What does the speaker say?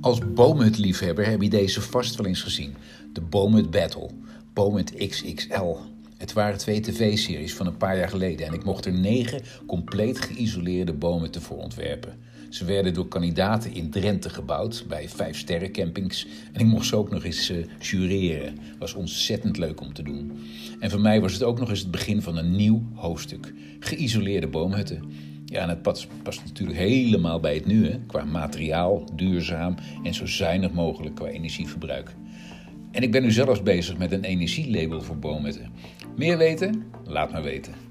Als boomhutliefhebber heb je deze vast wel eens gezien. De Boomhut Battle, Boomhut XXL. Het waren twee tv-series van een paar jaar geleden en ik mocht er negen compleet geïsoleerde boomhutten voor ontwerpen. Ze werden door kandidaten in Drenthe gebouwd bij vijf sterren campings en ik mocht ze ook nog eens uh, jureren. Was ontzettend leuk om te doen. En voor mij was het ook nog eens het begin van een nieuw hoofdstuk: geïsoleerde boomhutten. Ja, en het past, natuurlijk helemaal bij het nu, hè? qua materiaal, duurzaam en zo zuinig mogelijk qua energieverbruik. En ik ben nu zelfs bezig met een energielabel voor boomhutten. Meer weten? Laat maar weten.